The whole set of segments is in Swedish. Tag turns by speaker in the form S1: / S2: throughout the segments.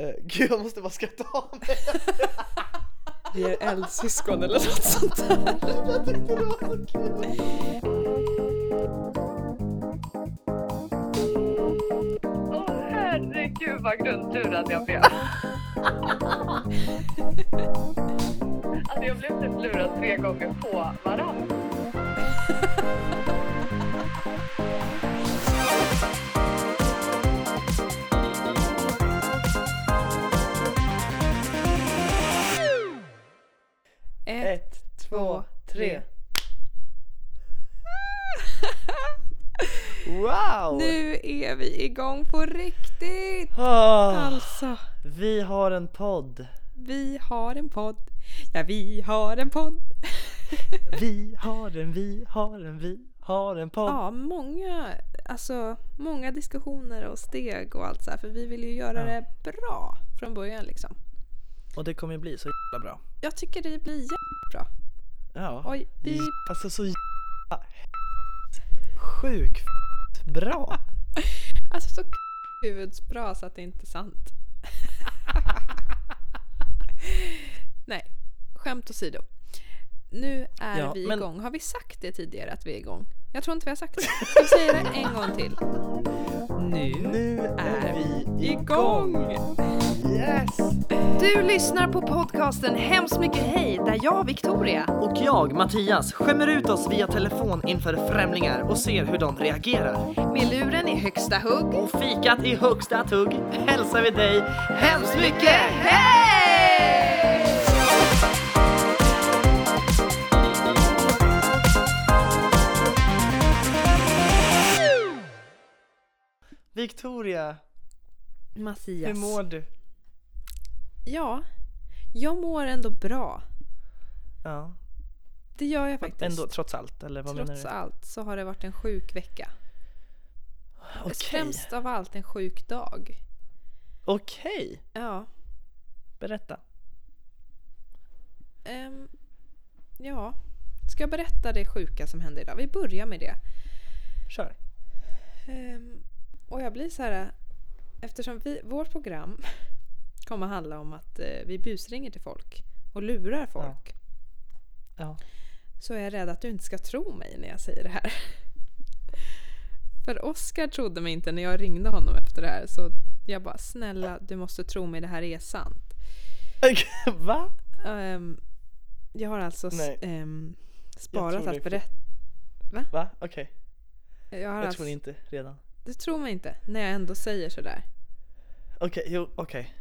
S1: Eh, gud jag måste bara skratta av mig.
S2: Vi är eldsyskon eller något sånt där.
S1: jag tyckte det var så kul.
S3: Åh herregud vad grundlurad jag blev. alltså jag blev typ lurad tre gånger på varandra.
S2: Igång på riktigt!
S1: Ah,
S2: Alltså,
S1: vi har en podd.
S2: vi har en podd. Ja, vi har en podd.
S1: Vi har en, vi har en, vi har en podd.
S2: Ja, många, alltså, många diskussioner och steg och allt så här. För vi vill ju göra
S1: Ja.
S2: det bra från början liksom.
S1: Och det kommer ju bli så jävla bra.
S2: Jag tycker det blir jättebra.
S1: Ja.
S2: Oj, vi...
S1: Alltså så jävla sjukt bra.
S2: Alltså så huvudsbra så att det inte är sant. Nej, skämt åsido. Nu är
S1: Ja,
S2: vi
S1: men-
S2: igång. Har vi sagt det tidigare att vi är igång? Jag tror inte vi har sagt det. Ska vi säga det en gång till? Nu
S1: Nu är vi
S2: igång!
S1: Yes!
S3: Du lyssnar på podcasten Hemskt mycket hej där jag, Victoria,
S1: Och jag, Mattias, skämmer ut oss via telefon inför främlingar och ser hur de reagerar.
S3: med luren i högsta hugg.
S1: Och fikat i högsta tugg hälsar vi dig
S3: Hemskt mycket hej!
S1: Victoria,
S2: Mattias.
S1: hur mår du?
S2: Ja, jag mår ändå bra.
S1: Ja,
S2: Det gör jag faktiskt.
S1: ändå trots allt eller vad
S2: Trots
S1: menar du?
S2: allt så har det varit en sjuk vecka.
S1: Okej,
S2: Främst av allt en sjuk dag.
S1: okej,
S2: Ja.
S1: berätta.
S2: ehm, ja. Ska jag berätta det sjuka som hände idag? Vi börjar med det.
S1: Kör.
S2: Ehm, och jag blir så här... Eftersom vi, vårt program kommer handla om att eh, vi busringer till folk och lurar folk.
S1: Ja.
S2: Så är jag rädd att du inte ska tro mig när jag säger det här. För Oskar trodde mig inte när jag ringde honom efter det här. Så jag bara, snälla du måste tro mig, det här är sant.
S1: Va?
S2: Ehm, jag har alltså
S1: Jag
S2: sparat att berätta.
S1: Va? Okej,
S2: Jag, har
S1: jag
S2: alltså,
S1: tror inte redan.
S2: Du tror mig inte när jag ändå säger sådär.
S1: Okej, jo, okej.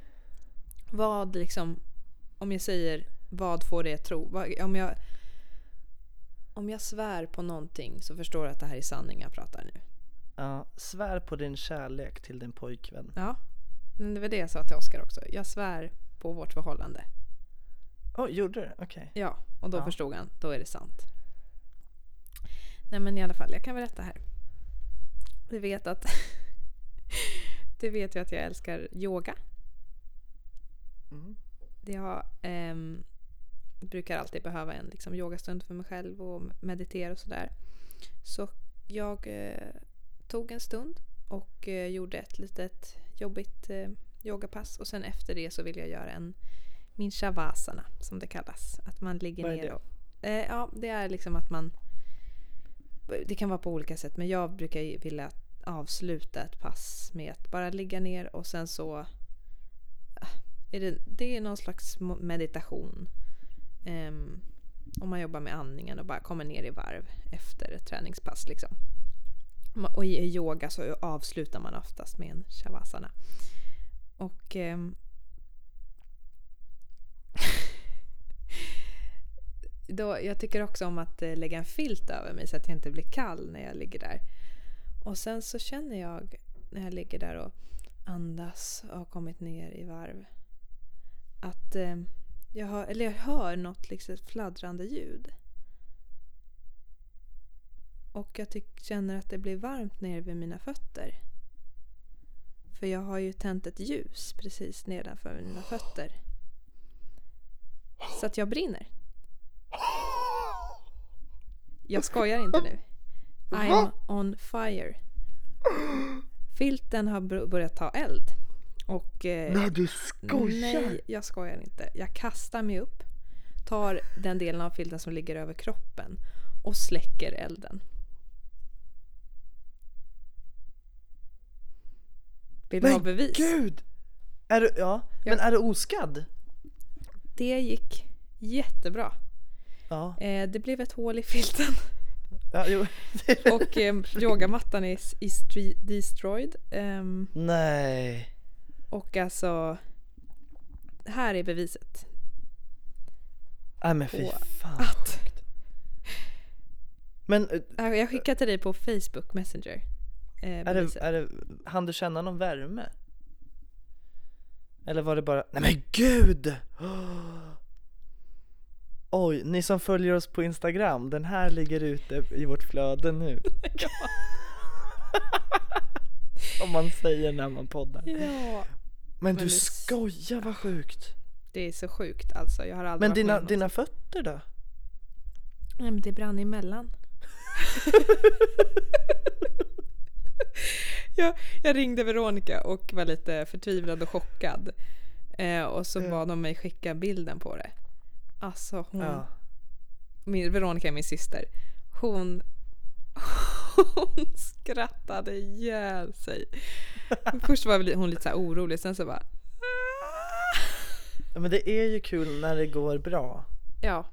S2: Vad liksom, om jag säger vad får det att tro? Vad, om, jag, om jag svär på någonting så förstår du att det här är sanning jag pratar nu.
S1: Ja, svär på din kärlek till din pojkvän.
S2: Ja, men det var det jag sa till Oskar också. Jag svär på vårt förhållande.
S1: Oj, gjorde du? Okej.
S2: Ja, och då
S1: Ja.
S2: förstod han. Då är det sant. Nej men i alla fall, jag kan berätta här. Du vet att Du vet ju att jag älskar yoga.
S1: Mm.
S2: Jag ehm, brukar alltid behöva en liksom, yogastund för mig själv och meditera och sådär. Så jag eh, tog en stund och eh, gjorde ett litet jobbigt eh, yogapass och sen efter det så vill jag göra en min shavasana som det kallas. Att man ligger
S1: Vad är
S2: ner
S1: det?
S2: och... Eh, ja, det är liksom att man... Det kan vara på olika sätt men jag brukar vilja avsluta ett pass med att bara ligga ner och sen så... Ah, är det, det är någon slags meditation. Um, om man jobbar med andningen och bara kommer ner i varv efter ett träningspass. Liksom. Och i yoga så avslutar man oftast med en shavasana. Och... Um, då, jag tycker också om att eh, lägga en filt över mig så att jag inte blir kall när jag ligger där. Och sen så känner jag när jag ligger där och andas och har kommit ner i varv att eh, jag, hör, eller jag hör något liksom fladdrande ljud. Och jag tyck, känner att det blir varmt nere vid mina fötter. För jag har ju tänt ett ljus precis nedanför mina fötter. Så att jag brinner. Jag skojar inte nu. I'm on fire. Filten har börjat ta eld. Och... Eh,
S1: Nej du skojar!
S2: Nej, jag skojar inte. Jag kastar mig upp, tar den delen av filten som ligger över kroppen och släcker elden. Vill du ha
S1: Men
S2: bevis?
S1: gud! Är du, ja,
S2: Ja.
S1: men är du oskadd?
S2: Det gick jättebra.
S1: Ja.
S2: Eh, det blev ett hål i filten
S1: ja
S2: och eh, yogamattan är, destroyed. Ehm,
S1: Nej.
S2: och alltså, här är beviset.
S1: Nej men fy fan
S2: att-.
S1: Men eh,
S2: Jag skickar till dig på Facebook Messenger. Eh,
S1: är det, är det, hann du känna någon värme? Eller var det bara, nej men gud! Oj, ni som följer oss på Instagram, den här ligger ute i vårt flöde nu. Om man säger när man poddar.
S2: Ja.
S1: Men
S2: Men
S1: du
S2: det-
S1: skojar vad sjukt!
S2: Det är så sjukt alltså. Jag har aldrig
S1: Men
S2: varit med
S1: dina,
S2: något
S1: dina fötter då?
S2: Nej men det brann emellan. jag, jag ringde Veronica och var lite förtvivlad och chockad. Eh, och så bad de mig skicka bilden på det. Alltså hon,
S1: Ja.
S2: min, Veronica är min syster. Hon, hon skrattade ihjäl sig. Först var hon lite så orolig, sen så bara
S1: Ja, Men det är ju kul när det går bra.
S2: ja,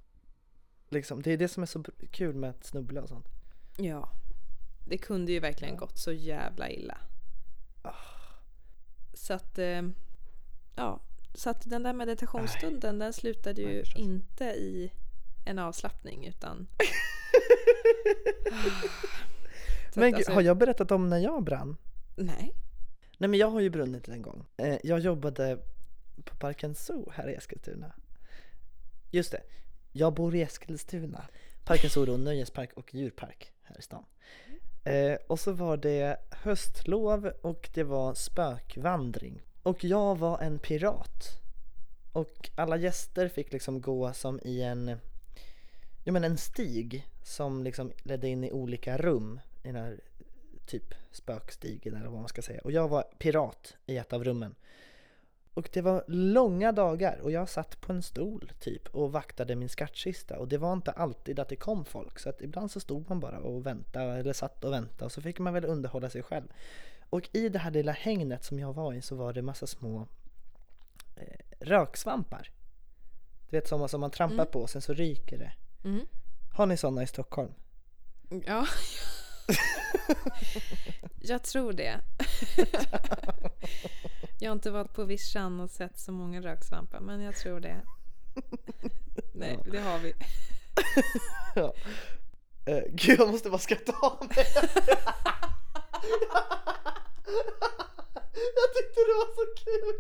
S1: Liksom. Det är det som är så kul med att snubbla och sånt.
S2: ja. Det kunde ju verkligen gått så jävla illa.
S1: Ah.
S2: Så att, eh, ja. Så att den där meditationsstunden den slutade ju
S1: Nej,
S2: inte i en avslappning utan...
S1: Men
S2: alltså-
S1: har jag berättat om när jag brann?
S2: Nej.
S1: Nej men jag har ju brunnit en gång. Eh, jag jobbade på Parken Zoo här i Eskilstuna. Just det, jag bor i Eskilstuna. Parken Zoo är då nöjespark och djurpark här i stan. Eh, och så var det höstlov och det var spökvandring. Och jag var en pirat. Och alla gäster fick liksom gå som i en, ja men en stig som liksom ledde in i olika rum i den här typ spökstigen eller vad man ska säga. Och jag var pirat i ett av rummen. Och det var långa dagar och jag satt på en stol typ och vaktade min skattkista och det var inte alltid att det kom folk så att ibland så stod man bara och väntade eller satt och väntade och så fick man väl underhålla sig själv. Och i det här lilla hängnet som jag var i så var det massa små eh, röksvampar. Du vet sådana som man trampar
S2: Mm.
S1: på och sen så ryker det.
S2: Mm.
S1: Har ni sådana i Stockholm?
S2: Ja. jag tror det. jag har inte varit på vischan och sett så många röksvampar men jag tror det. Nej, det har vi.
S1: Ja. Eh, gud, jag måste bara skratta av mig. Jag tyckte det var så kul.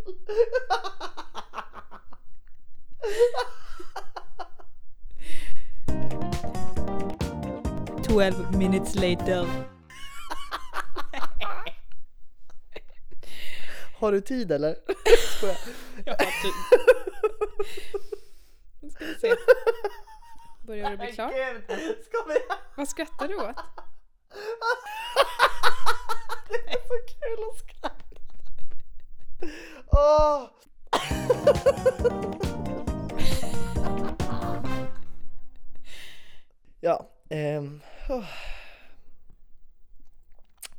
S2: 12 minutes later.
S1: Har du tid eller?
S2: Jag har tid. Nu ska vi se. Börjar du bli klar?
S1: Gud, ska vi?
S2: Vad skrattar du åt?
S1: Det är så kul att skratta. Oh. ja, ehm.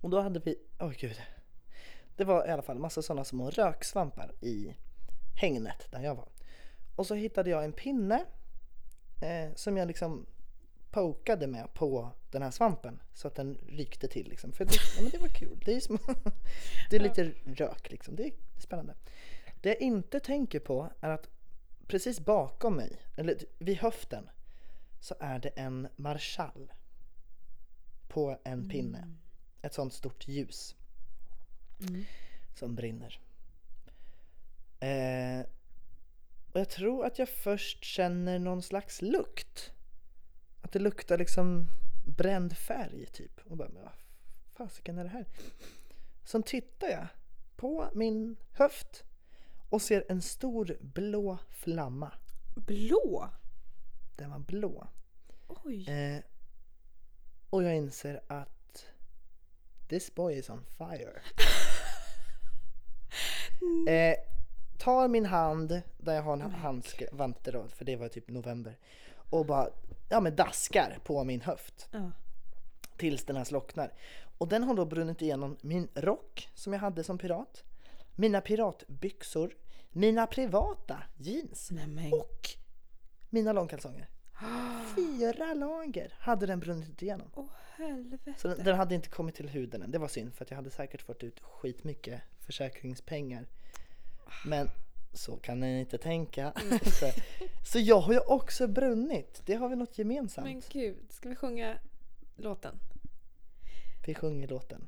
S1: Och då hade vi, åh gud. Det var i alla fall massa sådana små röksvampar i hängnet där jag var. Och så hittade jag en pinne eh, som jag liksom pokade med på den här svampen så att den rykte till liksom. För det, ja, men det var kul. Det är, små, det är lite rök liksom. Det är spännande. Det jag inte tänker på är att precis bakom mig, eller vid höften, så är det en marschall på en pinne. Ett sånt stort ljus
S2: Mm.
S1: som brinner. Eh, och jag tror att jag först känner någon slags lukt. Att det luktar liksom bränd färg typ. Och bara, men vad fasiken är det här? Sen tittar jag på min höft och ser en stor blå flamma.
S2: Blå?
S1: Den var blå.
S2: Oj.
S1: Eh, och jag inser att this boy is on fire. Eh, tar min hand, där jag har en handske, vante då, för det var typ november. Och bara, ja men daskar på min höft.
S2: Ja.
S1: tills den här slocknar. Och den har då brunnit igenom min rock som jag hade som pirat, mina piratbyxor, mina privata jeans
S2: Nej men
S1: och mina långkalsonger. Fyra lager hade den brunnit igenom.
S2: åh helvete.
S1: Så den, den hade inte kommit till huden än. Det var synd för att jag hade säkert fått ut skitmycket försäkringspengar. Men så kan ni inte tänka. så, så jag har ju också brunnit. Det har vi något gemensamt.
S2: Men gud, ska vi sjunga låten?
S1: Vi sjunger låten.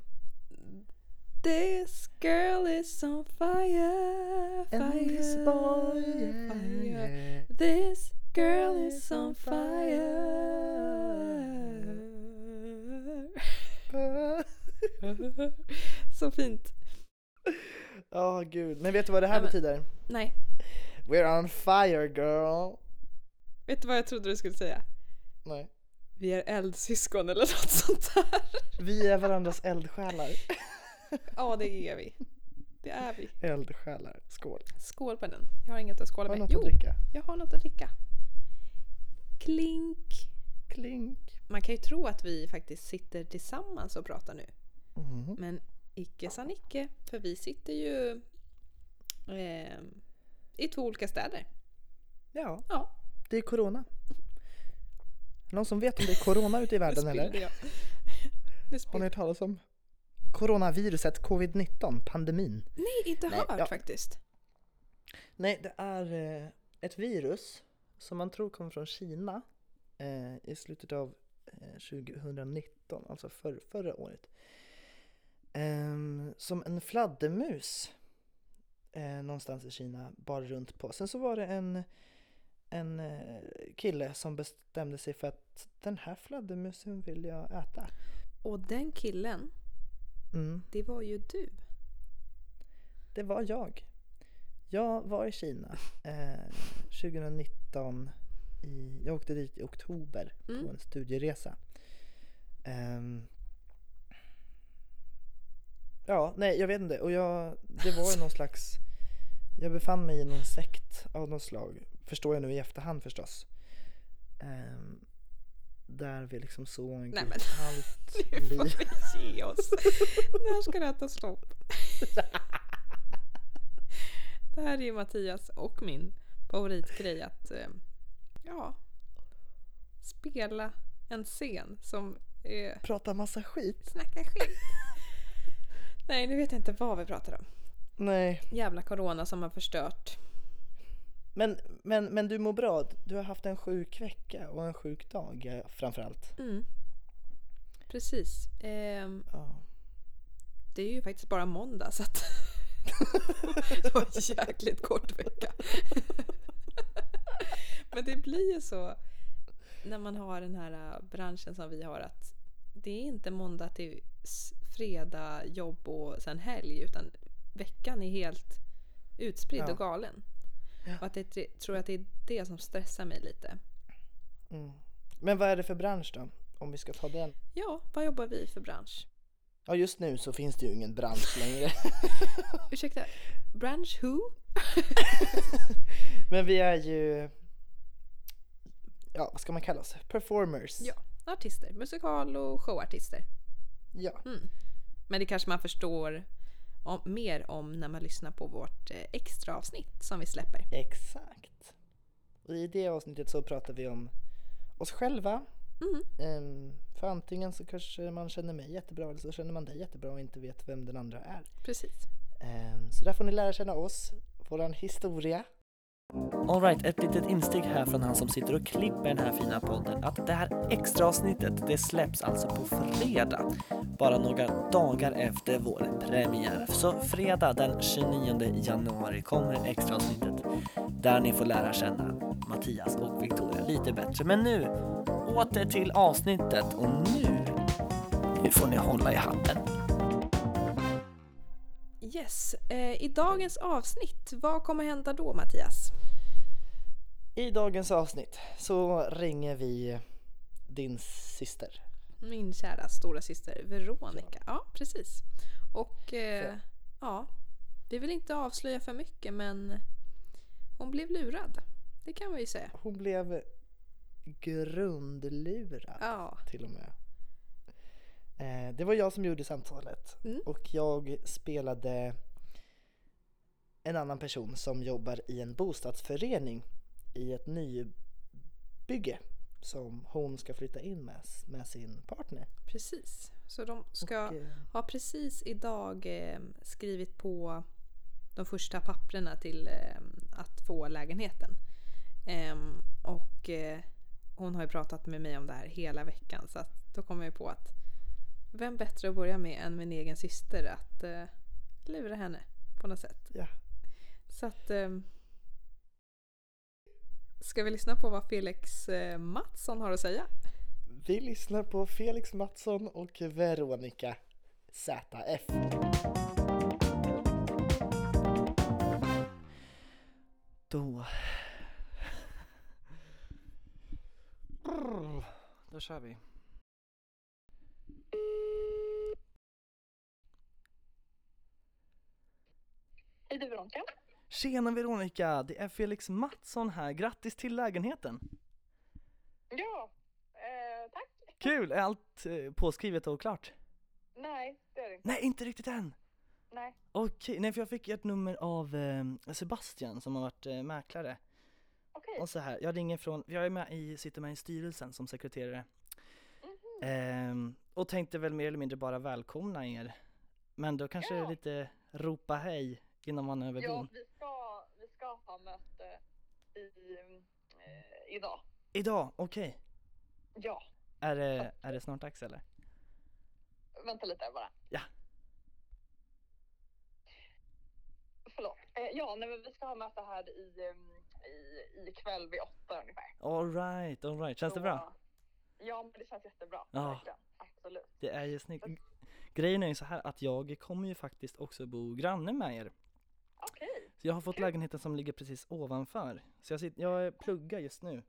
S2: This girl is on fire,
S1: And
S2: fire,
S1: this boy, yeah,
S2: fire.
S1: yeah.
S2: This girl is on fire. Så fint.
S1: Ja, gud. Men vet du vad det här
S2: Ja, men-
S1: betyder?
S2: Nej,
S1: We're on fire girl.
S2: vet du vad jag trodde du skulle säga?
S1: Nej.
S2: Vi är eldsyskon eller något sånt där.
S1: Vi är varandras eldsjälar.
S2: Ja, det är vi. Det är vi.
S1: Eldsjälar. Skål.
S2: Skål på den. Jag har inget att skåla
S1: Har du
S2: med.
S1: något att dricka?
S2: jag har något att dricka. Klink.
S1: Klink.
S2: Man kan ju tro att vi faktiskt sitter tillsammans och pratar nu.
S1: Mhm.
S2: Men icke sa Nicke, för vi sitter ju eh, i två olika städer.
S1: Ja,
S2: Ja,
S1: det är corona. Någon som vet om det är corona ute i världen eller? Har ni hört talas om coronaviruset, covid-19, pandemin?
S2: Nej, inte
S1: Nej,
S2: hört
S1: ja.
S2: faktiskt.
S1: Nej, det är eh, ett virus som man tror kommer från Kina eh, i slutet av eh, 2019, alltså för, förra året. Ehm, som en fladdermus eh, någonstans i Kina bar runt på. Sen så var det en, en eh, kille som bestämde sig för att den här fladdermusen vill jag äta.
S2: Och den killen,
S1: Mm,
S2: det var ju du.
S1: det var jag. Jag var i Kina eh, 2019. I, jag åkte dit i oktober
S2: Mm.
S1: på en studieresa. Ehm, ja, nej jag vet inte. Och jag, det var ju någon slags... Jag befann mig i någon sekt av något slag. Förstår jag nu i efterhand förstås. Ehm, där vi liksom såg
S2: Nej, men-
S1: allt
S2: Nu får vi ge oss. När ska det här ta stopp? Det här är ju Mattias och min favoritgrej att eh, ja, spela en scen som är
S1: Prata massa skit.
S2: snacka skit. Nej, nu vet jag inte vad vi pratar om.
S1: Nej,
S2: Jävla corona som har förstört.
S1: men, men, men du mår bra. Du har haft en sjuk vecka och en sjuk dag eh, framförallt.
S2: Mm. Precis. Ehm,
S1: Ja.
S2: det är ju faktiskt bara måndag så att det var en jäkligt kort vecka. Men det blir ju så när man har den här äh, branschen som vi har att det är inte måndag till fredag, jobb och sen helg utan veckan är helt utspridd
S1: Ja.
S2: och galen.
S1: Ja.
S2: Och att det, det- tror att det är det som stressar mig lite.
S1: Mm. Men vad är det för bransch då? Om vi ska ta den.
S2: Ja, vad jobbar vi för bransch?
S1: Ja just nu så finns det ju ingen bransch längre.
S2: Ursäkta, bransch who?
S1: Men vi är ju, ja vad ska man kalla oss? Performers.
S2: Ja, artister. Musikal och showartister.
S1: ja.
S2: Mm. Men det kanske man förstår om, mer om när man lyssnar på vårt eh, extra avsnitt som vi släpper.
S1: Exakt. Och i det avsnittet så pratar vi om oss själva.
S2: Mm.
S1: Ehm, för antingen så kanske man känner mig jättebra eller så känner man dig jättebra och inte vet vem den andra är.
S2: Precis.
S1: Ehm, så där får ni lära känna oss, våran historia. Alright, ett litet instick här från han som sitter och klipper den här fina podden. Att det här extra avsnittet det släpps alltså på fredag. Bara några dagar efter vår premiär. Så fredag den 29 januari kommer extra avsnittet där ni får lära känna Mattias och Victoria lite bättre. Men nu, åter till avsnittet och nu, nu får ni hålla i hatten.
S2: Yes, eh, i dagens avsnitt, vad kommer hända då Mattias?
S1: I dagens avsnitt så ringer vi din syster.
S2: Min kära stora syster Veronica. Ja, precis. Och eh, ja, vi vill inte avslöja för mycket men hon blev lurad. Det kan vi ju säga.
S1: Hon blev grundlurad
S2: Ja.
S1: till och med. Eh, det var jag som gjorde samtalet
S2: Mm.
S1: och jag spelade en annan person som jobbar i en bostadsförening i ett nybygge som hon ska flytta in med, med sin partner.
S2: Precis. Så de ska
S1: Och, eh,
S2: har precis idag eh, skrivit på de första papprena till eh, att få lägenheten. Ehm, och eh, hon har ju pratat med mig om det här hela veckan så att då kom jag på att vem bättre att börja med än min egen syster att eh, lura henne på något sätt.
S1: ja.
S2: Så att eh, Ska vi lyssna på vad Felix eh, Mattsson har att säga?
S1: Vi lyssnar på Felix Mattsson och Veronica ZF. Då... Då kör vi.
S4: Hej du Veronica.
S1: Tjena Veronica, det är Felix Mattsson här. Grattis till lägenheten!
S4: Ja, eh, tack.
S1: Kul! Är allt eh, påskrivet och klart?
S4: Nej, det är det inte.
S1: Nej, inte riktigt än!
S4: Nej.
S1: Okej, nej för jag fick ett nummer av eh, Sebastian som har varit eh, mäklare.
S4: Okej.
S1: Och så här, jag ringer från, jag är med i, sitter med i styrelsen som sekreterare.
S4: Mhm.
S1: Ehm, och tänkte väl mer eller mindre bara välkomna er. Men då kanske
S4: Ja.
S1: lite ropa hej innan man är över
S4: Ja,
S1: bron.
S4: vi ska, vi ska ha möte i, eh, idag.
S1: Idag, okej.
S4: Ja,
S1: Är, det, är det snart dags eller?
S4: vänta lite bara.
S1: Ja.
S4: Förlåt. Eh, ja, nej, men vi ska ha möte här i, em, i, i kväll vid åtta ungefär.
S1: Alright, alright. Känns det
S4: Så,
S1: bra?
S4: Ja, men det känns jättebra.
S1: Ja.
S4: Verkligen. Absolut.
S1: Det är ju snyggt. Grejen är ju så här att jag kommer ju faktiskt också bo granne med er.
S4: Okej.
S1: Så jag har fått lägenheten som ligger precis ovanför. Så jag, sitter, jag pluggar just nu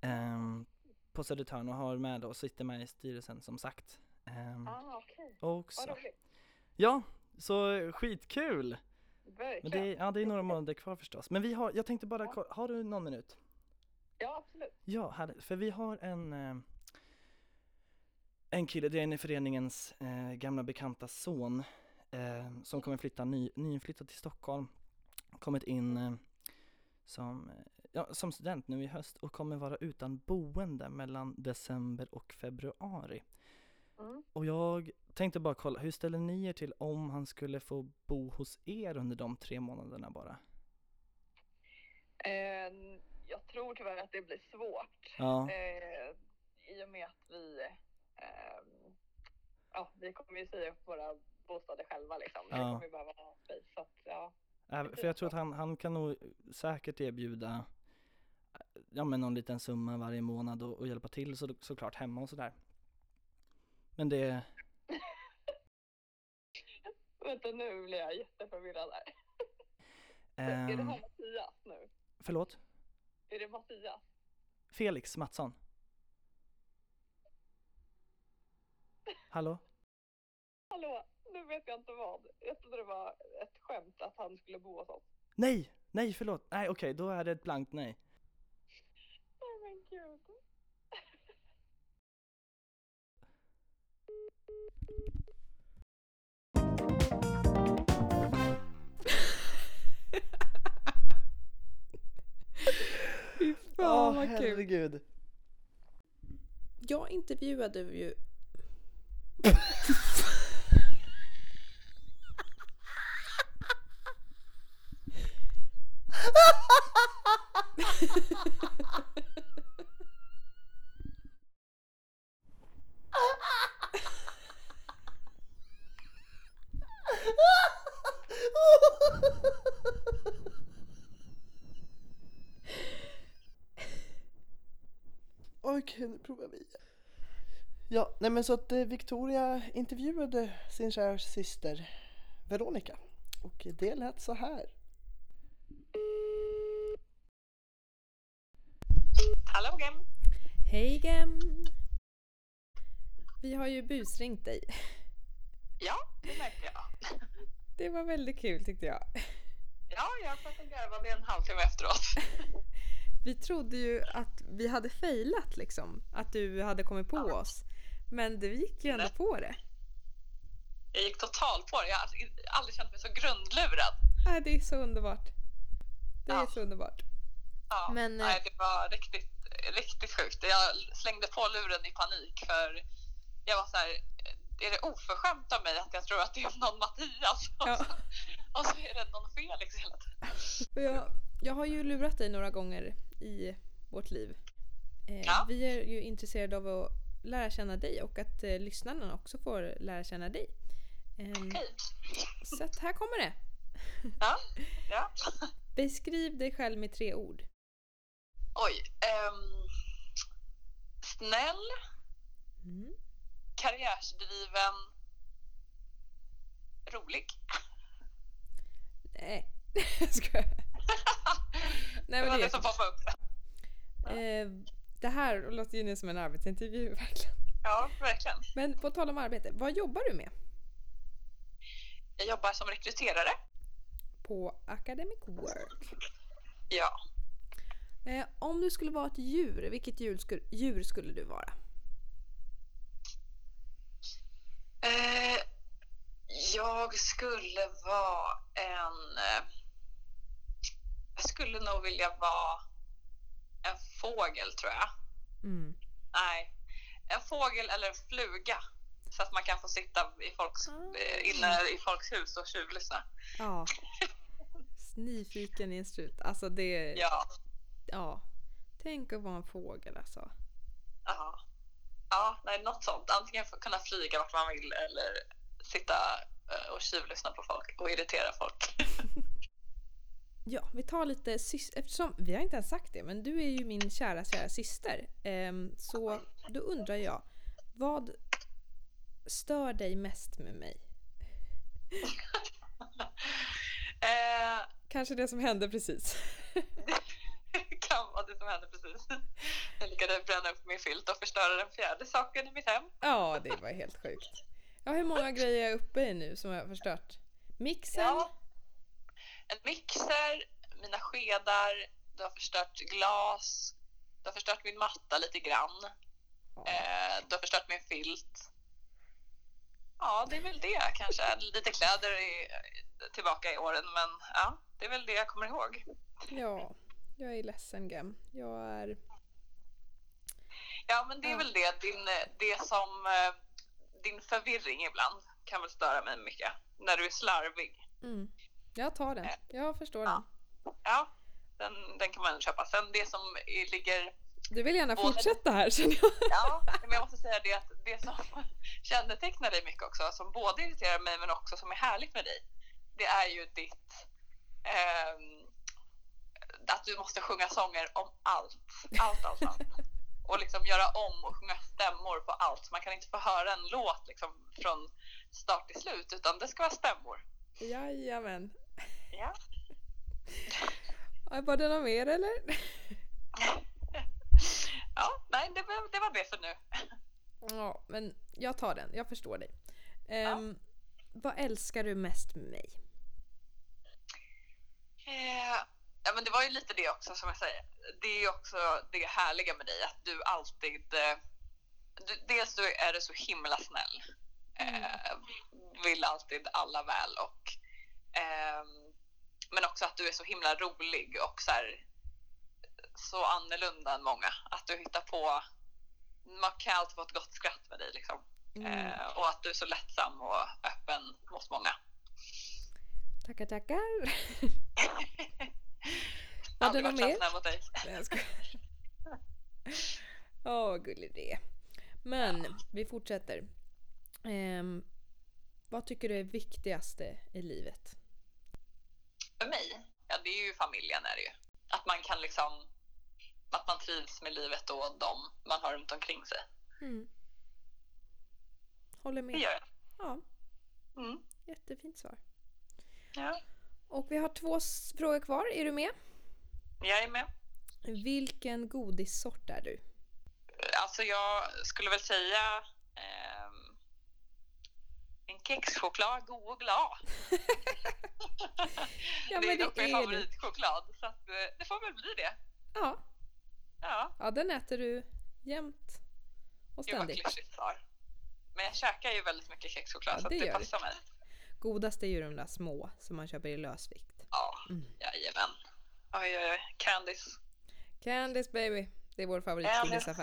S1: ehm, på Södertörn och har med och sitter med i styrelsen som sagt. Ehm,
S4: Ah, okej.
S1: också.
S4: Vad roligt.
S1: Ja, så skitkul! Men
S4: Verkligen.
S1: det, är- ja, det är några månader kvar förstås. Men vi har, jag tänkte bara, kolla- har du någon minut?
S4: Ja, absolut.
S1: Ja, härligt. För vi har en eh, en kille, det är en i föreningens eh, gamla bekanta son eh, som kommer flytta, ny, nyinflyttad till Stockholm. Kommit in eh, som, eh, ja, som student nu i höst och kommer vara utan boende mellan december och februari.
S4: Mm.
S1: Och jag tänkte bara kolla, hur ställer ni er till om han skulle få bo hos er under de tre månaderna bara?
S4: Eh, jag tror tyvärr att det blir svårt.
S1: Ja,
S4: Eh, I och med att vi, ehm, ja, vi kommer ju säga upp våra bostäder själva liksom. Vi
S1: Ja.
S4: kommer ju behöva space. Så att, ja.
S1: Äh, för jag tror att han, han kan nog säkert erbjuda ja men någon liten summa varje månad och, och hjälpa till så, såklart hemma och sådär. Men det,
S4: Vänta nu blir jag jätteförvirrad här. är det
S1: ehm,
S4: här Mattias nu?
S1: förlåt?
S4: Är det Mattias?
S1: Felix Mattsson? Hallå?
S4: Hallå, nu vet jag inte vad. Jag trodde det var ett skämt att han skulle bo hos oss.
S1: Nej! Nej förlåt! Nej okej, då är det ett blankt nej.
S4: Nej men gud.
S2: Fy fan vad kul.
S1: herregud.
S2: Jag intervjuade ju
S1: Okej, nu provar vi. Ja, nej men så att eh, Victoria intervjuade sin kära syster Veronica. Och det lät så här.
S4: Hallå Gem.
S2: Hej Gem! Vi har ju busringt dig.
S4: Ja, det märkte jag.
S2: Det var väldigt kul tyckte jag.
S3: Ja, jag satt och garvade en halvtimme efteråt.
S2: Vi trodde ju att vi hade failat liksom. Att du hade kommit på oss. Men du gick ju ändå på det.
S3: Jag gick totalt på det. Jag har aldrig känt mig så grundlurad.
S2: Nej, det är så underbart. Det är
S3: Ja.
S2: så underbart.
S3: Ja,
S2: Men, eh,
S3: nej, det var riktigt, riktigt sjukt. Jag slängde på luren i panik för jag var så här, är det oförskämt av mig att jag tror att det är någon Mattias?
S2: Ja.
S3: Och så är det någon Felix hela tiden.
S2: Och jag, jag har ju lurat dig några gånger i vårt liv. Eh,
S3: Ja.
S2: Vi är ju intresserade av att lära känna dig och att eh, lyssnarna också får lära känna dig.
S3: Okej.
S2: så att här kommer det.
S3: Ja, ja.
S2: Beskriv dig själv med tre ord.
S3: Oj. ehm, snäll,
S2: Mm.
S3: karriärsdriven, rolig.
S2: Nej, jag skojar. Nej,
S3: det var
S2: det,
S3: det som poppade upp.
S2: eh, det här låter ju nu som en arbetsintervju verkligen.
S3: Ja, verkligen.
S2: Men på tal om arbete, vad jobbar du med
S3: Jag jobbar som rekryterare.
S2: på Academic Work?
S3: Ja.
S2: Eh, om du skulle vara ett djur, vilket djur skulle, djur skulle du vara?
S3: Eh, jag skulle vara en... Eh, jag skulle nog vilja vara en fågel, tror jag.
S2: Mm.
S3: Nej, en fågel eller en fluga. Så att man kan få sitta i folks, eh, inne i folks hus och tjuvlyssna.
S2: Ja. Nyfiken i en strut. Alltså det... Ja.
S3: Ja,
S2: Tänk att vara en fågel alltså.
S3: ja. Ja, nej, något sånt. Antingen kunna flyga vart man vill eller sitta eh, och tjuvlyssna på folk och irritera folk.
S2: Ja, vi tar lite sys- eftersom vi har inte ens sagt det, men du är ju min kära, kära syster. Ehm, så då undrar jag, vad stör dig mest med mig?
S3: eh,
S2: Kanske det som hände precis.
S3: kan vara det som hände precis. Jag lyckades bränna upp min filt och förstöra den fjärde saken i mitt hem.
S2: ja, det var helt sjukt. Ja, hur många grejer är jag uppe i nu som jag har förstört? Mixen?
S3: Ja. En mixer, mina skedar, du har förstört glas, du har förstört min matta lite grann, eh, du har förstört min filt. Ja, det är väl det kanske. Lite kläder är tillbaka i åren, men ja, det är väl det jag kommer ihåg.
S2: ja, jag är ledsen Gem. Jag är...
S3: Ja, men det är väl det, din, det som, eh, din förvirring ibland kan väl störa mig mycket. När du är slarvig.
S2: Mm. Jag tar den. Jag förstår
S3: Ja.
S2: den.
S3: Ja, den, den kan man köpa. Sen det som ligger
S2: Du vill gärna fortsätta här känner jag.
S3: Ja, men jag måste säga det att det som kännetecknar dig mycket också, som både irriterar mig men också som är härligt med dig, det är ju ditt ehm, att du måste sjunga sånger om allt. Allt, allt, allt. Och liksom göra om och sjunga stämmor på allt. Man kan inte få höra en låt liksom från start till slut, utan det ska vara stämmor.
S2: Jajamän.
S3: Ja.
S2: Ja, Var det något mer eller?
S3: Ja, nej, det var det, var det för nu.
S2: Ja, men jag tar den. Jag förstår dig. Ehm, Vad älskar du mest med mig?
S3: Eh, ja, men det var ju lite det också som jag säger. Det är ju också det härliga med dig att du alltid... Eh, du, dels så är du så himla snäll. Eh, vill alltid alla väl och... ehm, men också att du är så himla rolig och så här, så annorlunda än många. Att du hittar på... Man kan alltid få ett gott skratt med dig liksom.
S2: Mm.
S3: Eh, och att du är så lättsam och öppen mot många.
S2: Tackar, tackar. Det
S3: Aldrig
S2: något mer?
S3: mot dig.
S2: Åh, vad gullig det är. Men vi fortsätter. Ehm, vad tycker du är viktigaste i livet?
S3: För mig, ja det är ju familjen är det ju. Att man kan liksom, att man trivs med livet och de man har runt omkring sig.
S2: Mm. Håller
S3: Det
S2: med.
S3: gör jag.
S2: Ja,
S3: Mm.
S2: jättefint svar.
S3: Ja.
S2: Och vi har två frågor kvar. Är du med?
S3: Jag är med.
S2: Vilken godissort är du?
S3: Alltså jag skulle väl säga ehm, En kexchoklad, god och glad.
S2: Ja,
S3: det är dock min favoritchoklad, så att, eh, det får väl bli det.
S2: Ja,
S3: Ja,
S2: ja den äter du jämt och
S3: gud vad
S2: ständigt.
S3: klyschigt svar. Men jag käkar ju väldigt mycket kexchoklad
S2: Ja,
S3: så
S2: det
S3: det passar mig.
S2: Godast är ju de där små som man köper i lösvikt.
S3: Ja,
S2: Mm.
S3: jajamän. Oj, oj, oj. Candice.
S2: Candice baby, det är vår.
S3: Candice.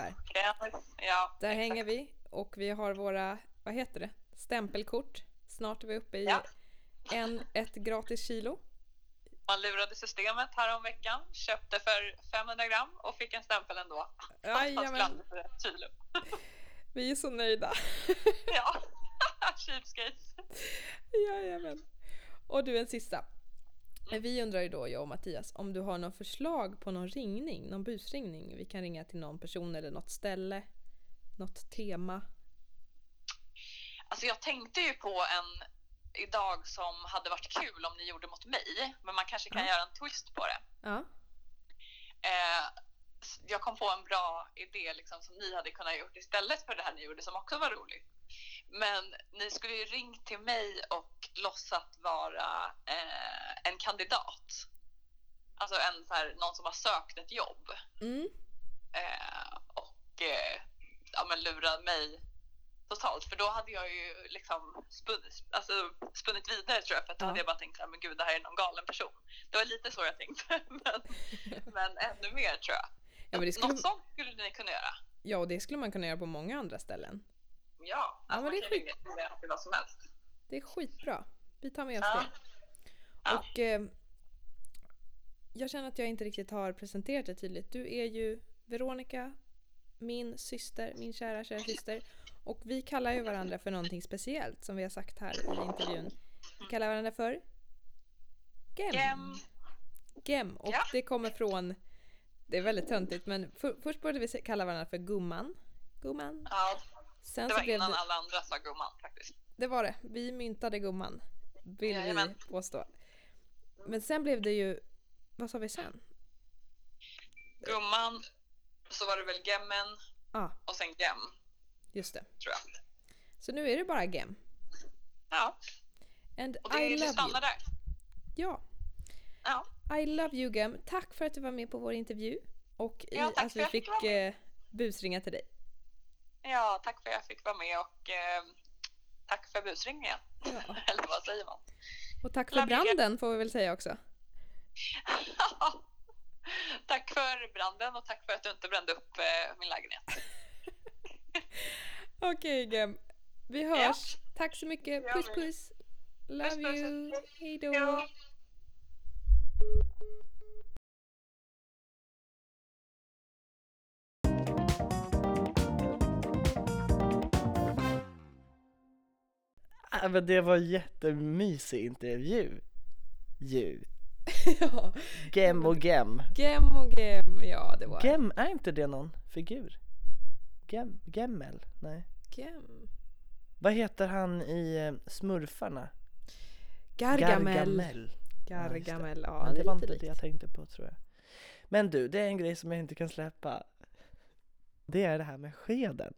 S3: Ja,
S2: Där
S3: exakt.
S2: hänger vi och vi har våra, vad heter det, stämpelkort. Snart är vi uppe i
S3: Ja.
S2: en, ett gratis kilo.
S3: Man lurade systemet här om veckan, köpte för 500 gram och fick en stämpel ändå.
S2: Jajamän.
S3: För ett kilo.
S2: Vi är så nöjda.
S3: Ja, cheapskates.
S2: Jajamän. Och du en sista. Vi undrar ju då, jag och Mattias, om du har någon förslag på någon ringning, någon busringning. Vi kan ringa till någon person eller något ställe, något tema.
S3: Alltså jag tänkte ju på en idag som hade varit kul om ni gjorde mot mig, men man kanske kan
S2: Ja.
S3: göra en twist på det.
S2: Ja,
S3: Eh, jag kom på en bra idé liksom, som ni hade kunnat gjort istället för det här ni gjorde som också var roligt. Men ni skulle ju ringt till mig och låtsat vara eh, en kandidat. Alltså en, så här, någon som har sökt ett jobb.
S2: mm.
S3: Eh, och eh, ja, men lurat mig totalt. För då hade jag ju liksom spunnit, alltså, spunnit vidare tror jag. För att då
S2: Ja.
S3: hade jag bara tänkt att men gud det här är någon galen person. Det var lite så jag tänkte. men, men ännu mer tror jag.
S2: ja, men det skulle,
S3: Något sånt skulle ni kunna göra.
S2: ja, och det skulle man kunna göra på många andra ställen.
S3: Ja,
S2: Ja,
S3: alltså,
S2: det
S3: man
S2: är
S3: kan ringa till mig till vad som helst.
S2: Det är skitbra. Vi tar med oss
S3: Ja.
S2: det.
S3: Ja.
S2: Och eh, jag känner att jag inte riktigt har presenterat det tydligt. Du är ju Veronica, min syster, min kära, kära syster. Och vi kallar ju varandra för någonting speciellt som vi har sagt här i intervjun. Vi kallar varandra för Gem.
S3: Gem.
S2: Gem. Och
S3: Ja.
S2: det kommer från, det är väldigt töntigt men för, först började vi kalla varandra för Gumman. Gumman.
S3: Ja,
S2: Sen
S3: det
S2: så
S3: var innan
S2: det,
S3: alla andra sa gumman faktiskt.
S2: det var det. Vi myntade gumman. Vill
S3: Jajamän.
S2: vi påstå. Men sen blev det ju, vad sa vi sen?
S3: Gumman, så var det väl gemmen
S2: Ja,
S3: och sen gem
S2: just det.
S3: tror jag.
S2: Så nu är det bara Gem.
S3: Ja,
S2: And
S3: och det,
S2: I love you.
S3: stannar där.
S2: Ja,
S3: Ja,
S2: I love you Gem. Tack för att du var med på vår intervju. Och i,
S3: Ja, tack
S2: att vi
S3: att fick med.
S2: eh, busringa till dig.
S3: ja tack för att jag fick vara med och eh, tack för busringen.
S2: Ja.
S3: Eller vad säger man?
S2: Och tack för
S3: Love you,
S2: branden får vi väl säga också.
S3: tack för branden och tack för att du inte brände upp eh, min lägenhet.
S2: Okej Gem. Vi hörs. Tack så mycket. Puss puss. Love
S3: Puss, puss,
S2: you. Hejdå.
S3: Jo.
S1: Ja, men det var en jättemysig intervju. Ju.
S2: ja.
S1: Gem och Gem.
S2: Gem och Gem. Ja, det var
S1: Gem, är inte det någon figur? Gem, Gemmel? Nej.
S2: Gem.
S1: Vad heter han i eh, Smurfarna?
S2: Gargamel.
S1: Gargamel.
S2: Gargamel.
S1: Ja, Men
S2: det
S1: det
S2: är
S1: var inte det jag tänkte på tror jag. Men du, det är en grej som jag inte kan släppa. Det är det här med skeden.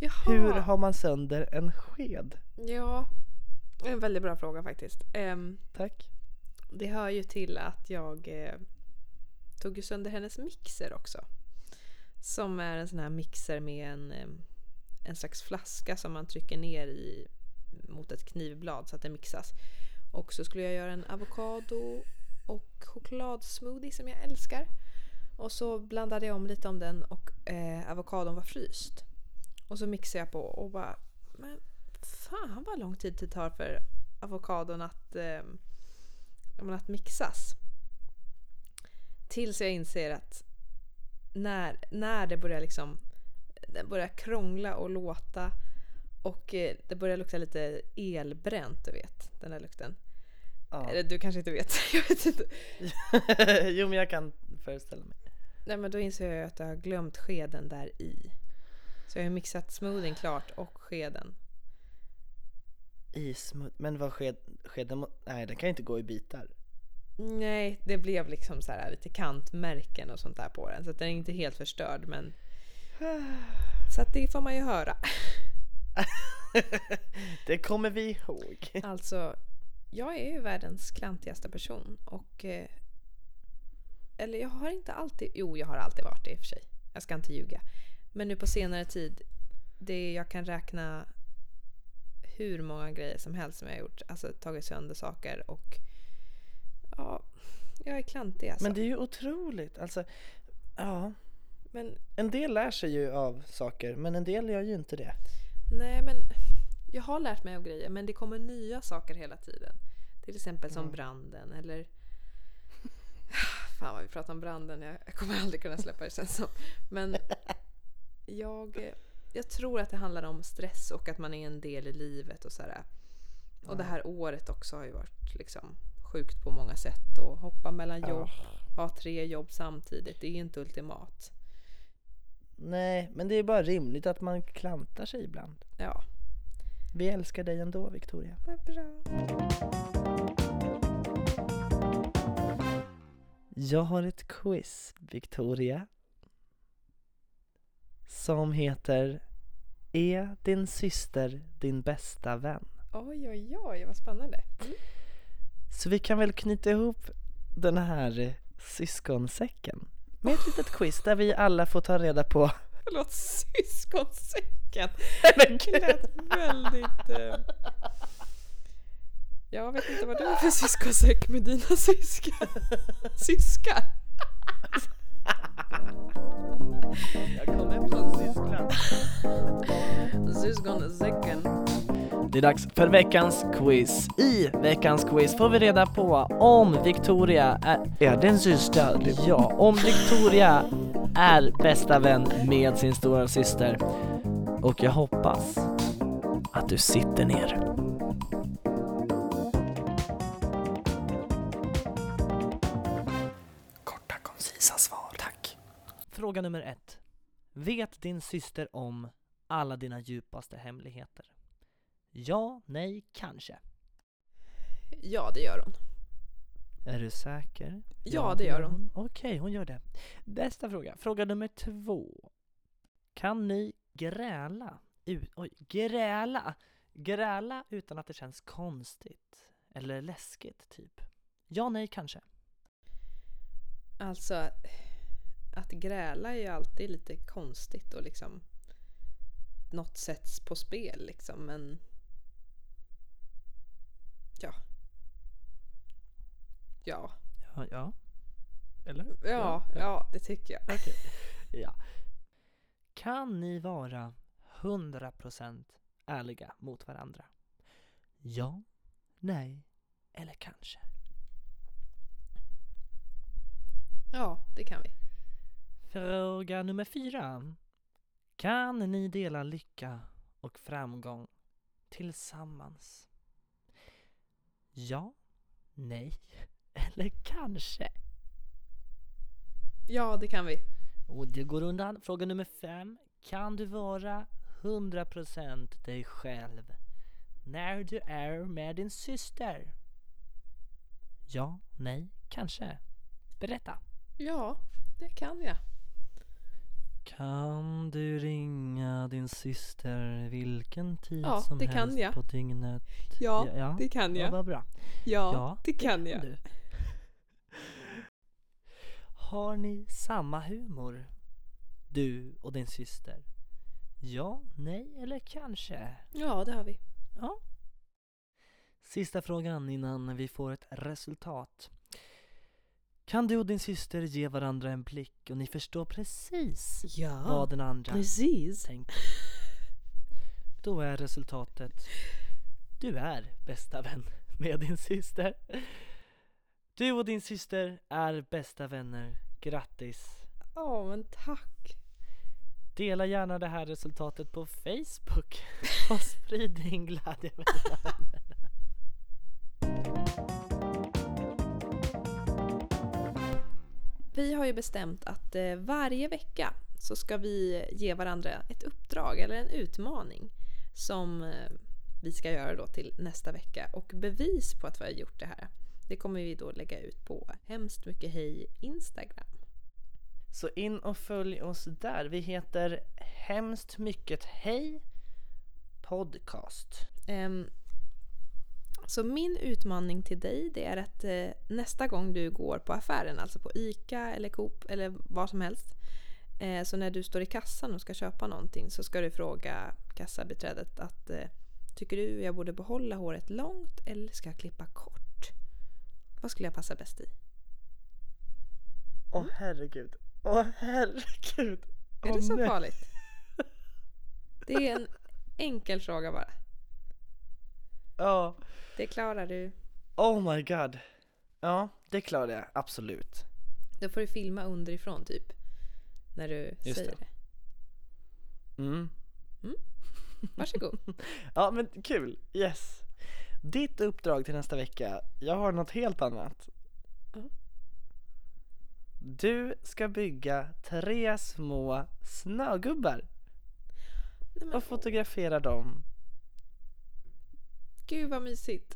S2: Jaha.
S1: Hur har man sönder en sked?
S2: Ja, en väldigt bra fråga faktiskt. Ehm,
S1: Tack.
S2: det hör ju till att jag eh, tog sönder hennes mixer också. Som är en sån här mixer med en, eh, en slags flaska som man trycker ner i mot ett knivblad så att det mixas. Och så skulle jag göra en avokado och chokladsmoothie som jag älskar. Och så blandade jag om lite om den och eh, avokadon var fryst. Och så mixade jag på och bara men fan vad lång tid det tar för avokadon att, eh, att mixas. Tills jag inser att när, när det börjar liksom det börjar krångla och låta och eh, det börjar lukta lite elbränt, du vet. Den där lukten.
S1: Ja.
S2: Eller du kanske inte vet, jag vet inte.
S1: jo men jag kan föreställa mig.
S2: Nej men då inser jag att jag har glömt skeden där i. Så jag har mixat smoothien klart och skeden.
S1: I smut... Men vad sked... skeden... Nej den kan inte gå i bitar.
S2: Nej, det blev liksom så här lite kantmärken och sånt där på den. Så att den är inte helt förstörd men... Så att det får man ju höra.
S1: det kommer vi ihåg.
S2: Alltså, jag är ju världens klantigaste person och... Eh, eller jag har inte alltid... Jo, jag har alltid varit det i och för sig. Jag ska inte ljuga. Men nu på senare tid, det jag kan räkna hur många grejer som helst som jag har gjort. Alltså tagit sönder saker och... Ja, jag är klantig alltså.
S1: Men det är ju otroligt. Alltså, ja.
S2: Men
S1: En del lär sig ju av saker, men en del gör ju inte det.
S2: Nej, men jag har lärt mig av grejer, men det kommer nya saker hela tiden. Till exempel som
S1: Mm.
S2: branden eller... Fan vad vi pratar om branden, jag kommer aldrig kunna släppa det sen som. Men jag, jag tror att det handlar om stress och att man är en del i livet och sådär. Och det här året också har ju varit liksom sjukt på många sätt och hoppa mellan jobb, ha tre jobb samtidigt, det är inte ultimat.
S1: Nej, men det är bara rimligt att man klantar sig ibland.
S2: Ja,
S1: Vi älskar dig ändå, Victoria.
S2: vad bra.
S1: Jag har ett quiz, Victoria. Som heter Är din syster din bästa vän?
S2: Oj, oj, oj, vad spännande. Mm.
S1: Så vi kan väl knyta ihop den här eh, syskonsäcken med ett litet quiz där vi alla får ta reda på
S2: Förlåt, syskonsäcken.
S1: Men
S2: Det lät väldigt... Eh... Jag vet inte vad du har för syskonsäck med dina syskon. Syskar?
S1: Jag kommer från Tyskland.
S2: Syskonsäcken.
S1: Det är dags för veckans quiz. I veckans quiz får vi reda på om Victoria är, är din syster. Ja, om Victoria är bästa vän med sin stora syster. Och jag hoppas att du sitter ner. Korta, koncisa svar. Tack. Fråga nummer ett. Vet din syster om alla dina djupaste hemligheter? Ja, nej, kanske.
S2: Ja, det gör hon.
S1: Är du säker?
S2: Ja, det gör hon.
S1: Okej, hon gör det. Bästa fråga. Fråga nummer två. Kan ni gräla? U- oj, gräla? Gräla utan att det känns konstigt? Eller läskigt, typ? Ja, nej, kanske.
S2: Alltså, att gräla är ju alltid lite konstigt och liksom något sätts på spel liksom, men ja. Ja,
S1: Ja, ja. Eller?
S2: ja, ja, det tycker jag.
S1: Okej. Ja. Kan ni vara 100% ärliga mot varandra? Ja, nej eller kanske?
S2: Ja, det kan vi.
S1: Fråga nummer fyra. Kan ni dela lycka och framgång tillsammans? Ja, nej eller kanske?
S2: Ja, det kan vi.
S1: Och det går undan. Fråga nummer fem. Kan du vara 100% dig själv när du är med din syster? Ja, nej, kanske. Berätta.
S2: Ja, det kan jag.
S1: Kan du ringa din syster vilken tid
S2: Ja,
S1: som
S2: det kan
S1: helst
S2: jag.
S1: på dygnet?
S2: Ja,
S1: Ja,
S2: det kan
S1: Ja,
S2: jag.
S1: vad bra.
S2: Ja,
S1: Ja,
S2: det kan jag.
S1: du. Har ni samma humor? Du och din syster? Ja, nej eller kanske?
S2: Ja, det har vi.
S1: Ja. Sista frågan innan vi får ett resultat. Kan du och din syster ge varandra en blick och ni förstår precis
S2: Ja,
S1: vad den andra
S2: precis.
S1: tänker? Då är resultatet Du är bästa vän med din syster. Du och din syster är bästa vänner. Grattis!
S2: Ja, men tack.
S1: Dela gärna det här resultatet på Facebook och sprid din glädje med dina vänner.
S2: Vi har ju bestämt att eh, varje vecka så ska vi ge varandra ett uppdrag eller en utmaning som eh, vi ska göra då till nästa vecka. Och bevis på att vi har gjort det här, det kommer vi då lägga ut på Hemskt Mycket Hej Instagram.
S1: Så in och följ oss där. Vi heter hemskt mycket hej podcast.
S2: Ehm, så min utmaning till dig det är att eh, nästa gång du går på affären, alltså på ICA eller Coop eller vad som helst. Eh, så när du står i kassan och ska köpa någonting så ska du fråga kassabiträdet att eh, Tycker du jag borde behålla håret långt eller ska jag klippa kort? Vad skulle jag passa bäst i?
S1: Åh herregud. Åh herregud.
S2: Är
S1: Åh,
S2: det så
S1: nej.
S2: farligt? Det är en enkel fråga bara.
S1: Ja.
S2: Det klarar du.
S1: Oh my god. Ja, det klarar jag absolut.
S2: Då får du filma underifrån typ. När du
S1: Just
S2: säger
S1: det.
S2: det.
S1: Mm.
S2: Varsågod.
S1: Ja men kul, yes. Ditt uppdrag till nästa vecka, jag har något helt annat.
S2: Ja.
S1: Du ska bygga tre små snögubbar
S2: Nej, men,
S1: och fotografera dem.
S2: Gud vad mysigt.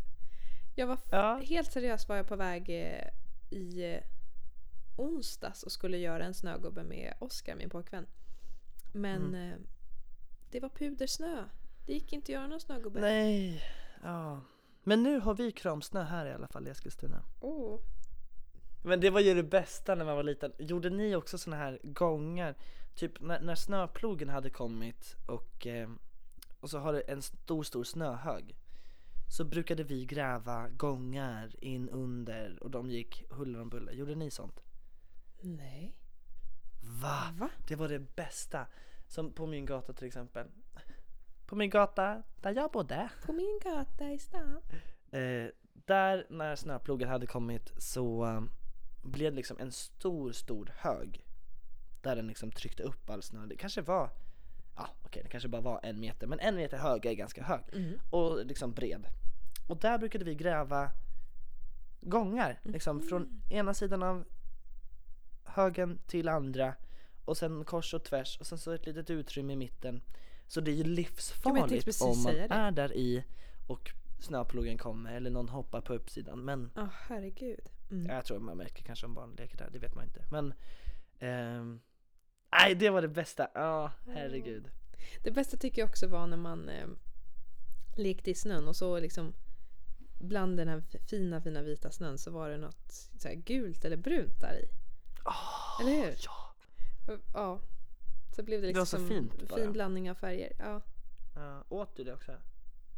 S2: Jag var
S1: Ja.
S2: helt seriöst var jag på väg eh, i eh, onsdags och skulle göra en snögubbe med Oskar, min pojkvän. Men
S1: Mm.
S2: eh, det var pudersnö. Det gick inte att göra någon snögubbe.
S1: Nej, ja. Men nu har vi kramsnö här i alla fall i Eskilstuna.
S2: Oh.
S1: Men det var ju det bästa när man var liten. Gjorde ni också såna här gångar? Typ när, när snöplogen hade kommit och, eh, och så har det en stor, stor snöhög. Så brukade vi gräva gångar in under och de gick huller om buller. Gjorde ni sånt?
S2: Nej.
S1: Va?
S2: Va?
S1: Det var det bästa. Som på min gata till exempel. På min gata där jag bodde.
S2: På min gata i stan.
S1: Eh, där när snöplogen hade kommit så eh, blev det liksom en stor, stor hög. Där den liksom tryckte upp all snö. Det kanske var, ja okej det kanske bara var en meter, men en meter hög är ganska hög.
S2: Mm.
S1: Och liksom bred. Och där brukade vi gräva gångar, liksom från ena sidan av högen till andra. Och sen kors och tvärs och sen så ett litet utrymme i mitten. Så det är ju livsfarligt om man är där i och snöplogen kommer eller någon hoppar på uppsidan. Men
S2: Ja, herregud. Mm.
S1: jag tror man märker kanske om barn leker där, det vet man inte. Men ehm, nej det var det bästa, ja herregud.
S2: Det bästa tycker jag också var när man eh, lekte i snön och så liksom bland den här fina, fina vita snön så var det något så gult eller brunt där i.
S1: Åh,
S2: Eller hur?
S1: Ja,
S2: Ja. Så blev det
S1: Det var
S2: liksom
S1: så fint bara.
S2: fin blandning av färger. Ja.
S1: ja. Åt du det också?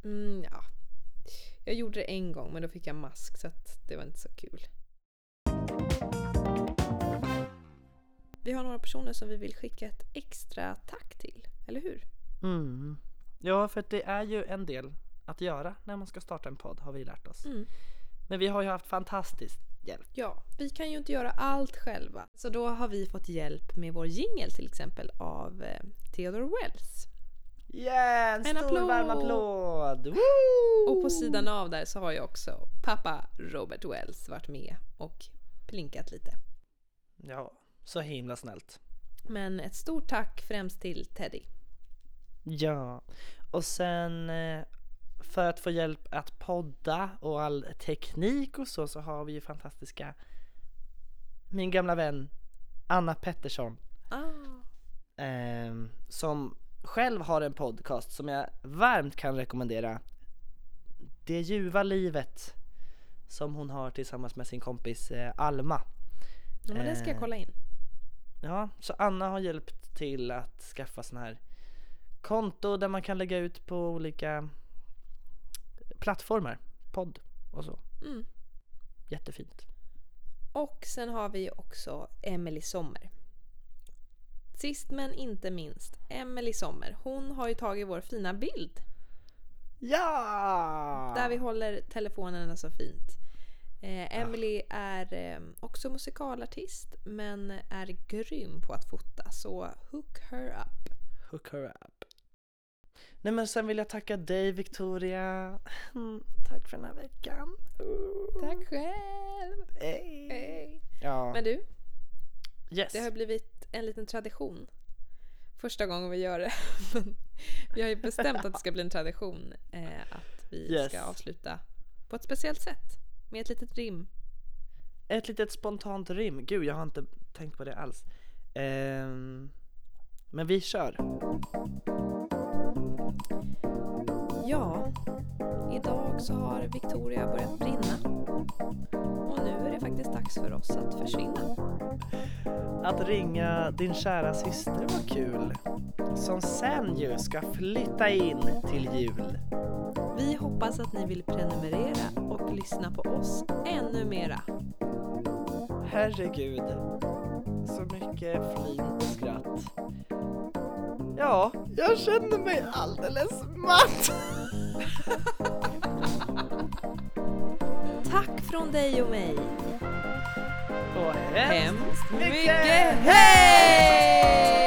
S2: Mm, ja. Jag gjorde det en gång men då fick jag mask så att det var inte så kul. Vi har några personer som vi vill skicka ett extra tack till, eller hur?
S1: Mm. Ja, för det är ju en del att göra när man ska starta en podd har vi lärt oss.
S2: Mm.
S1: Men vi har ju haft fantastisk hjälp.
S2: Ja, vi kan ju inte göra allt själva. Så då har vi fått hjälp med vår jingel till exempel av eh, Theodore Wells.
S1: Yeah, en,
S2: En
S1: stor
S2: applåd!
S1: varm applåd! Woo!
S2: Och på sidan av där så har ju också pappa Robert Wells varit med och plinkat lite.
S1: Ja, så himla snällt.
S2: Men ett stort tack främst till Teddy.
S1: Ja, och sen eh, för att få hjälp att podda och all teknik och så, så har vi ju fantastiska min gamla vän Anna Pettersson
S2: Ah.
S1: ehm, som själv har en podcast som jag varmt kan rekommendera. Det ljuva livet som hon har tillsammans med sin kompis eh, Alma.
S2: Ja, men det ska jag
S1: Eh.
S2: kolla in.
S1: Ja, så Anna har hjälpt till att skaffa sån här konto där man kan lägga ut på olika plattformar, podd och så.
S2: Mm.
S1: Jättefint.
S2: Och sen har vi också Emily Sommer. Sist men inte minst, Emily Sommer. Hon har ju tagit vår fina bild
S1: Ja!
S2: där vi håller telefonerna så fint. Eh, Emily är eh, också musikalartist men är grym på att fota så hook her up.
S1: Hook her up. Nej men sen vill jag tacka dig Victoria. Mm, tack för den här veckan. Uh.
S2: Tack själv!
S1: Hej.
S2: Hej.
S1: Ja.
S2: Men du,
S1: yes.
S2: det har blivit en liten tradition. Första gången vi gör det. Men vi har ju bestämt att det ska bli en tradition eh, att vi
S1: Yes.
S2: ska avsluta på ett speciellt sätt. Med ett litet rim.
S1: Ett litet spontant rim. Gud, jag har inte tänkt på det alls. Ehm, men vi kör.
S2: Ja, idag så har Victoria börjat brinna. Och nu är det faktiskt dags för oss att försvinna.
S1: Att ringa din kära syster var kul. Som sen ju ska flytta in till jul.
S2: Vi hoppas att ni vill prenumerera och lyssna på oss ännu mera.
S1: Herregud. Så mycket flin och skratt. Ja, jag känner mig alldeles matt.
S2: Tack från dig och mig.
S1: Och
S2: Hemskt
S1: mycket
S2: mycket hej!